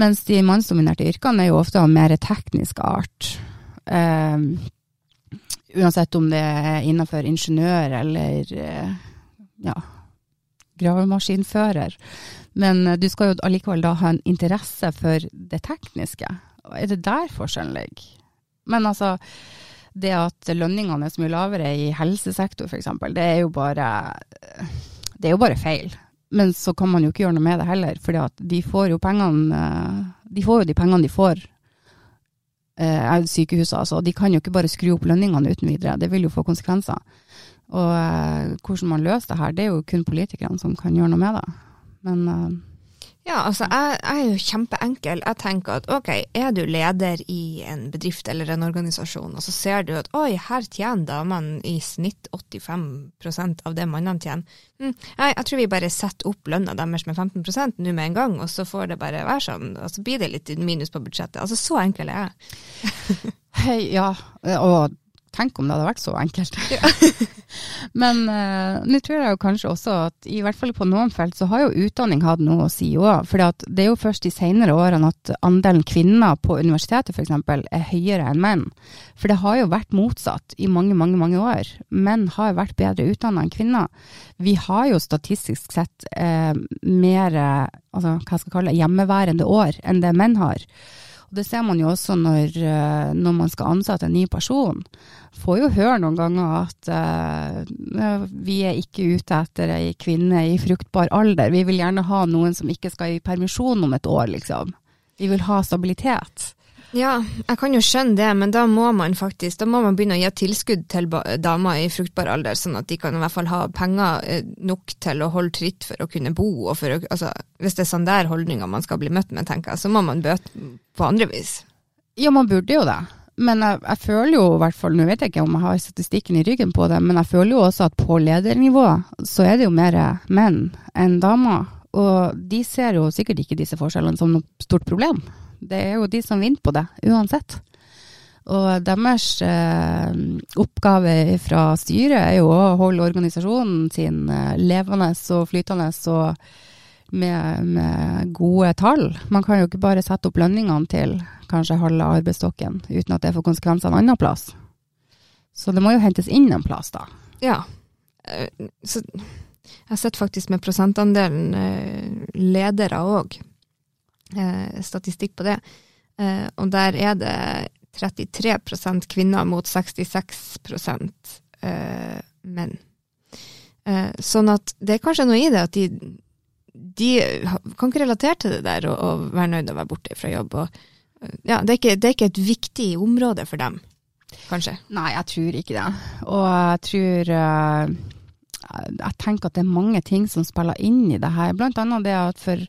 Mens de mannsdominerte yrkene er jo ofte av mer teknisk art. Um, uansett om det er innenfor ingeniør eller uh, ja, gravemaskinfører. Men uh, du skal jo allikevel da ha en interesse for det tekniske. Er det der forskjellen ligger? Men altså, det at lønningene er så mye lavere i helsesektor f.eks., det det er jo bare feil. Men så kan man jo ikke gjøre noe med det heller, for de eh, De får jo de pengene de får eh, sykehuset, altså. De kan jo ikke bare skru opp lønningene uten videre. Det vil jo få konsekvenser. Og eh, hvordan man løser det her, det er jo kun politikerne som kan gjøre noe med det. Men ja, altså jeg, jeg, er jo kjempeenkel. Jeg tenker at ok, er du leder i en bedrift eller en organisasjon, og så ser du at oi, her tjener damene i snitt 85% av det mannene tjener. Hm, jeg, jeg, tror vi bare setter opp lønna deres med 15% nå med en gang, og så får det bare være sånn. Og så blir det litt minus på budsjettet. Altså så enkel er jeg. Hei, ja, og Tenk om det hadde vært så enkelt. Men uh, nå tror jeg jo kanskje også at i hvert fall på noen felt så har jo utdanning hatt noe å si òg. For det er jo først de senere årene at andelen kvinner på universitetet f.eks. er høyere enn menn. For det har jo vært motsatt i mange, mange mange år. Menn har vært bedre utdanna enn kvinner. Vi har jo statistisk sett eh, mer altså, hva skal jeg kalle det, hjemmeværende år enn det menn har. Det ser man jo også når, eh, når man skal ansette en ny person får jo høre noen ganger at uh, vi er ikke ute etter ei kvinne i fruktbar alder. Vi vil gjerne ha noen som ikke skal i permisjon om et år, liksom. Vi vil ha stabilitet. Ja, jeg kan jo skjønne det, men da må man faktisk da må man begynne å gi tilskudd til damer i fruktbar alder, sånn at de kan i hvert fall ha penger eh, nok til å holde tritt for å kunne bo. å, altså, Hvis det er sånn der holdninger man skal bli møtt med, tenker jeg, så må man bøte på andre vis. Ja, man burde jo det. Men jeg, jeg, føler jo i hvert fall, nå vet jeg ikke om jeg har statistikken i ryggen på det, men jeg føler jo også at på ledernivå så er det jo mer menn enn damer. Og de ser jo sikkert ikke disse forskjellene som noe stort problem. Det er jo de som vinner på det, uansett. Og deres eh, oppgave fra styret er jo å holde organisasjonen sin eh, levende og flytende og med, med, gode tall. Man kan jo ikke bare sette opp lønningene til kanskje halve arbeidsstokken uten at det får konsekvenser en annen plass. Så det må jo hentes inn en plass, da. Ja. Eh, så jeg sett faktisk med prosentandelen eh, ledere òg, statistikk på det. Og der er det 33% kvinner mot 66% menn. Sånn at det er kanskje noe i det at de, de kan ikke relatere til det der og, være nøyd å være borte fra jobb. Og, ja, det, er ikke, det er ikke et viktig område for dem kanskje? Nei, jeg tror ikke det. Og jeg tror Jeg tenker at det er mange ting som spiller inn i det her. Blant annet det at for,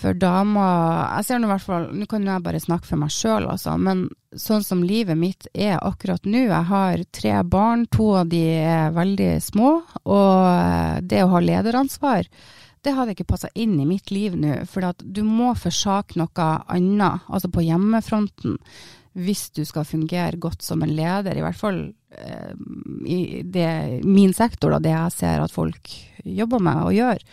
for damer Jeg ser nå i hvert fall Nå kan jeg bare snakke for meg sjøl, altså. Men sånn som livet mitt er akkurat nå Jeg har tre barn, to av de er veldig små. Og det å ha lederansvar det hadde ikke passa inn i mitt liv nå. For du må forsake noe annet, altså på hjemmefronten hvis du skal fungere godt som en leder, i hvert fall eh, i det, min sektor, da, det jeg ser at folk jobber med og gjør.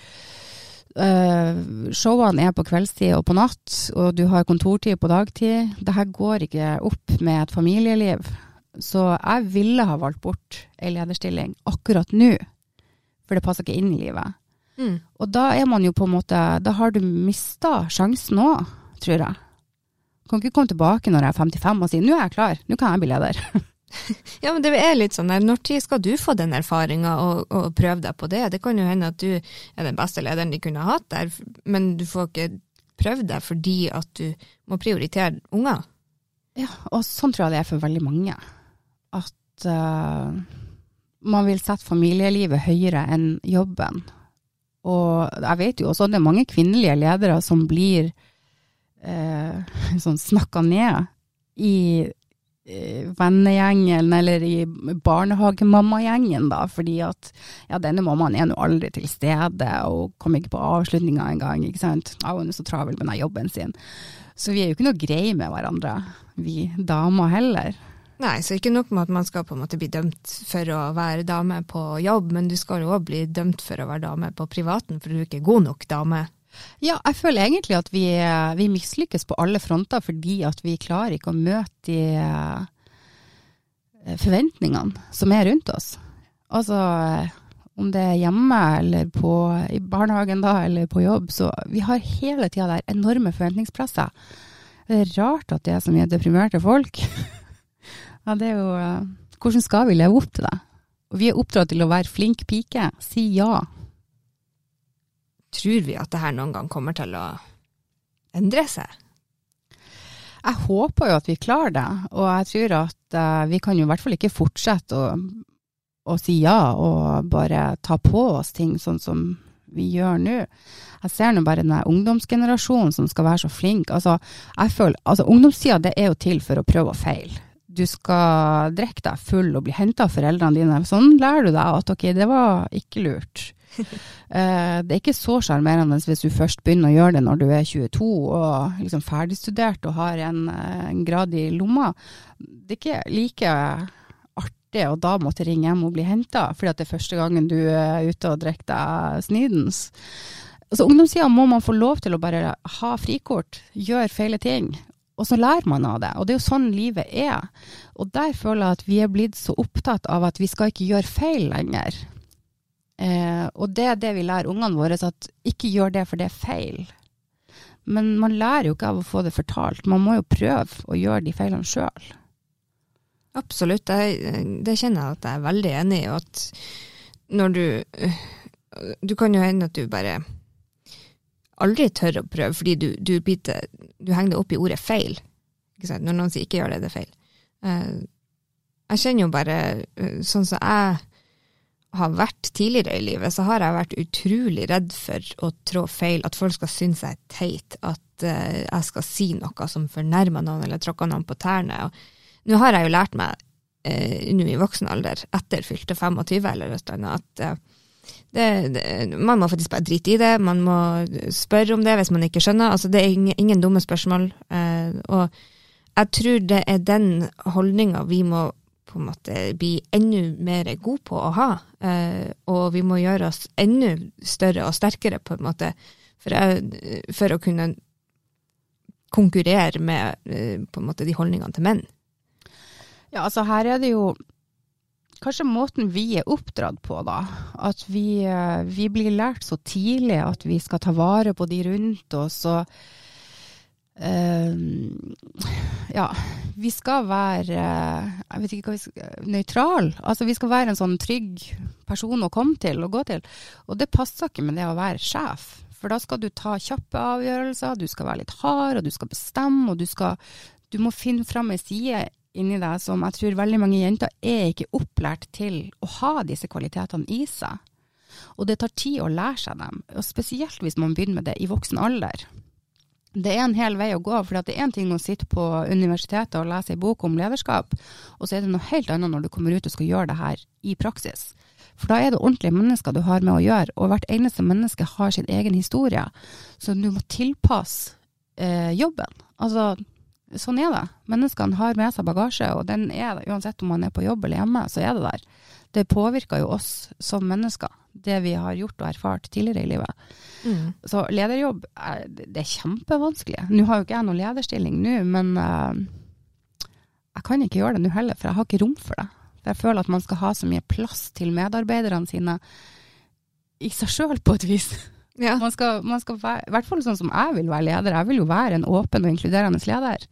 Eh, showene er på kveldstid og på natt, og du har kontortid på dagtid. Det her går ikke opp med et familieliv. Så jeg ville ha valgt bort ei lederstilling akkurat nå, for det passer ikke inn i livet. Mm. Og da er man jo på en måte Da har du mista sjansen òg, tror jeg. Kan ikke komme tilbake når jeg er 55 og si nå er jeg klar, nå kan jeg bli leder. ja, men det er litt sånn her, når tid skal du få den erfaringa og, og, prøve deg på det? Det kan jo hende at du er den beste lederen de kunne hatt der, men du får ikke prøvd deg fordi at du må prioritere unger. Ja, og sånn tror jeg det er for veldig mange. At uh, man vil sette familielivet høyere enn jobben. Og jeg vet jo også at det er mange kvinnelige ledere som blir uh, sånn snakka ned i vennegjengen eller i barnehagemammagjengen, da, fordi at ja, denne mammaen er nå aldri til stede og kom ikke på avslutninga engang, ikke sant. Ja, hun er så travel med den jobben sin. Så vi er jo ikke noe greie med hverandre, vi damer heller. Nei, så ikke nok med at man skal på en måte bli dømt for å være dame på jobb, men du skal jo òg bli dømt for å være dame på privaten, for du er ikke god nok dame ja, jeg føler egentlig at vi, vi mislykkes på alle fronter fordi at vi klarer ikke å møte de eh, forventningene som er rundt oss. Altså om det er hjemme eller på, i barnehagen da, eller på jobb, så vi har hele tida der enorme forventningsplasser. Det er rart at det er så mye deprimerte folk. ja, det er jo eh, Hvordan skal vi leve opp til det? Vi er oppdratt til å være flink pike, si ja Tror vi at det her noen gang kommer til å endre seg? Jeg håper jo at vi klarer det, og jeg tror at uh, vi kan jo i hvert fall ikke fortsette å, å, si ja og bare ta på oss ting sånn som vi gjør nå. Jeg ser nå bare den ungdomsgenerasjonen som skal være så flink. Altså, jeg føler, altså Ungdomstida det er jo til for å prøve og feile. Du skal drikke deg full og bli henta av foreldrene dine. Sånn lærer du deg at ok, det var ikke lurt. Eh, det er ikke så sjarmerende hvis du først begynner å gjøre det når du er 22 og liksom ferdigstudert og har en, eh, en grad i lomma. Det er ikke like artig å da måtte ringe hjem og bli henta, fordi det er første gangen du er ute og drikker deg snydens. Altså, Ungdomstida må man få lov til å bare ha frikort, gjøre feile ting. Og så lærer man av det. Og det er jo sånn livet er. Og der føler jeg at vi er blitt så opptatt av at vi skal ikke gjøre feil lenger. Eh, og det er det vi lærer ungene våre, at ikke gjør det for det er feil. Men man lærer jo ikke av å få det fortalt, man må jo prøve å gjøre de feilene sjøl. Absolutt, jeg, det kjenner jeg at jeg er veldig enig i. At når du Du kan jo hende at du bare aldri tør å prøve, fordi du, du, biter, du henger det opp i ordet feil. Når noen sier ikke gjør det, det er feil. Eh, jeg kjenner jo bare, eh, sånn som jeg har vært tidligere i livet, så har jeg vært utrolig redd for å trå feil, at folk skal synes jeg er teit, at uh, jeg skal si noe som fornærmer noen eller tråkker noen på tærne. nå har jeg jo lært meg, uh, nå i voksen alder, etter fylte 25 eller noe at uh, det, det, man må faktisk bare drite i det, man må spørre om det hvis man ikke skjønner. Altså, det er ingen, ingen dumme spørsmål. og jeg tror det er den holdninga vi må på en måte bli enda mer gode på å ha. Eh, og vi må gjøre oss enda større og sterkere, på en måte, for, for å kunne konkurrere med eh, på en måte de holdningene til menn. Ja, altså her er det jo kanskje måten vi er oppdratt på, da. At vi, eh, vi blir lært så tidlig at vi skal ta vare på de rundt oss. og ja, vi skal være jeg vet ikke hva vi skal, nøytral. Altså, vi skal være en sånn trygg person å komme til og gå til. Og det passer ikke med det å være sjef. For da skal du ta kjappe avgjørelser, du skal være litt hard, og du skal bestemme, og du skal Du må finne fram ei side inni deg som jeg tror veldig mange jenter er ikke opplært til å ha disse kvalitetene i seg. Og det tar tid å lære seg dem, og spesielt hvis man begynner med det i voksen alder det er en hel vei å gå. For det er én ting å sitte på universitetet og lese ei bok om lederskap, og så er det noe helt annet når du kommer ut og skal gjøre det her i praksis. For da er det ordentlige mennesker du har med å gjøre, og hvert eneste menneske har sin egen historie. Så du må tilpasse eh, jobben. Altså, sånn er det. Menneskene har med seg bagasje, og den er det uansett om man er på jobb eller hjemme, så er det der. Det påvirker jo oss som mennesker, det vi har gjort og erfart tidligere i livet. Mm. Så lederjobb, det er kjempevanskelig. Nå har jo ikke jeg noen lederstilling nå, men uh, jeg kan ikke gjøre det nå heller, for jeg har ikke rom for det. For jeg føler at man skal ha så mye plass til medarbeiderne sine i seg sjøl, på et vis. Ja. Man skal, man skal være, I hvert fall sånn som jeg vil være leder. Jeg vil jo være en åpen og inkluderende leder.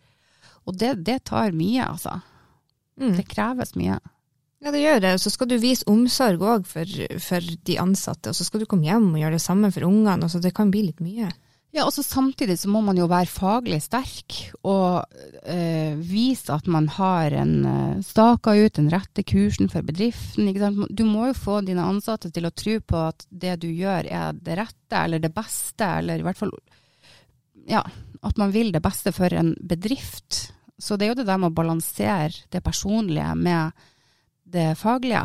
Og det, det tar mye, altså. Mm. Det kreves mye. Ja, det gjør det. Så skal du vise omsorg òg for, for, de ansatte, og så skal du komme hjem og gjøre det samme for ungene. Så det kan bli litt mye. Ja, og så Samtidig så må man jo være faglig sterk og øh, vise at man har en øh, staka ut den rette kursen for bedriften. Du må jo få dine ansatte til å tro på at det du gjør er det rette eller det beste, eller i hvert fall ja, at man vil det beste for en bedrift. Så det er jo det der med å balansere det personlige med det faglige,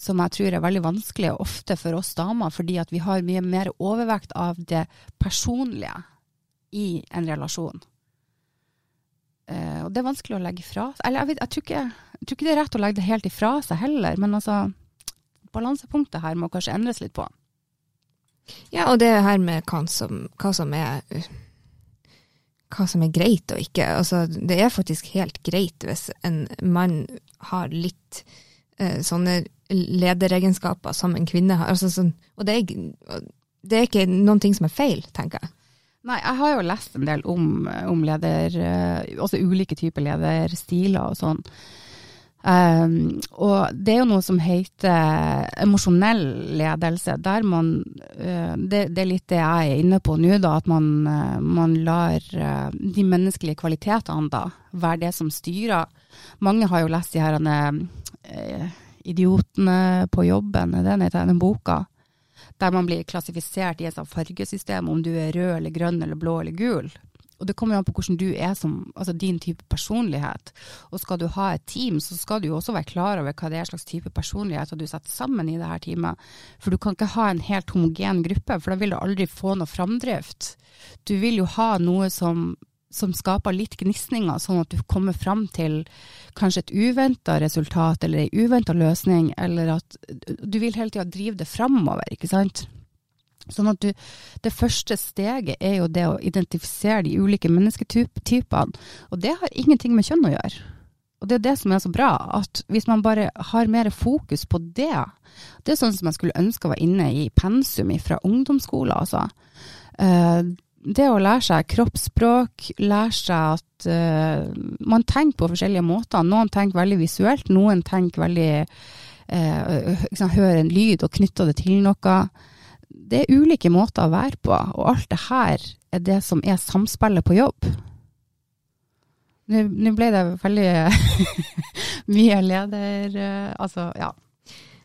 som jeg tror er veldig vanskelig ofte for oss damer, fordi at vi har mye mer overvekt av det personlige i en relasjon. Eh, og det er vanskelig å legge fra seg. Eller jeg, vet, jeg, tror ikke, jeg, tror ikke, det er rett å legge det helt ifra seg heller, men altså Balansepunktet her må kanskje endres litt på. Ja, og det her med hva som, hva som er hva som er greit og ikke. Altså, det er faktisk helt greit hvis en mann har litt eh, sånne lederegenskaper som en kvinne har. Altså, sånn, og det er, det er, ikke noen ting som er feil, tenker jeg. Nei, jeg har jo lest en del om, om leder, eh, også ulike typer lederstiler og sånn. Um, og det er jo noe som heter emosjonell ledelse, der man uh, det, det, er litt det jeg er inne på nå, da, at man, uh, man lar uh, de menneskelige kvalitetene da være det som styrer. Mange har jo lest de her Idiotene på jobben, den heter den boka. Der man blir klassifisert i et fargesystem, om du er rød eller grønn eller blå eller gul. Og det kommer jo an på hvordan du er som, altså din type personlighet. Og skal du ha et team, så skal du jo også være klar over hva det er slags type personlighet du setter sammen i det her teamet. For du kan ikke ha en helt homogen gruppe, for da vil du aldri få noe framdrift. Du vil jo ha noe som, som skaper litt gnisninger, sånn at du kommer fram til kanskje et uventa resultat eller ei uventa løsning, eller at du vil hele tida drive det framover, ikke sant. Sånn at du, Det første steget er jo det å identifisere de ulike mennesketypene. Og det har ingenting med kjønn å gjøre. Og det er det som er så bra, at hvis man bare har mer fokus på det Det er sånn som jeg skulle ønske var inne i pensum fra ungdomsskolen, altså. Eh, det å lære seg kroppsspråk, lære seg at uh, man tenker på forskjellige måter. Noen tenker veldig visuelt, noen tenker veldig uh, liksom, Hører en lyd og knytter det til noe det er ulike måter å være på, og alt det her er det som er samspillet på jobb. Nå ble det veldig mye leder... Eh, altså, ja.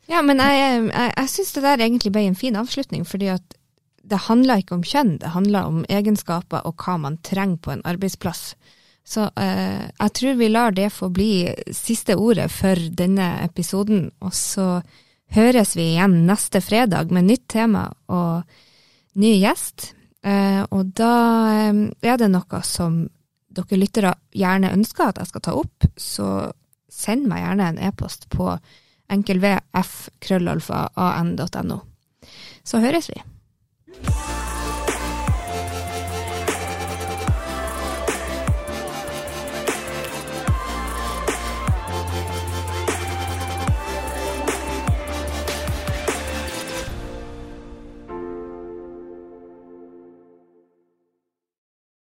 Ja, men jeg, jeg, jeg syns det der egentlig ble en fin avslutning, fordi at det handler ikke om kjønn, det handler om egenskaper og hva man trenger på en arbeidsplass. Så eh, jeg tror vi lar det få bli siste ordet for denne episoden, og så høres vi igjen neste fredag med nytt tema og ny gjest. Eh, og da eh, er det noe som dere lyttere gjerne ønsker at jeg skal ta opp, så send meg gjerne en e-post på enkelvf.krøllalfa.an.no. Så høres vi.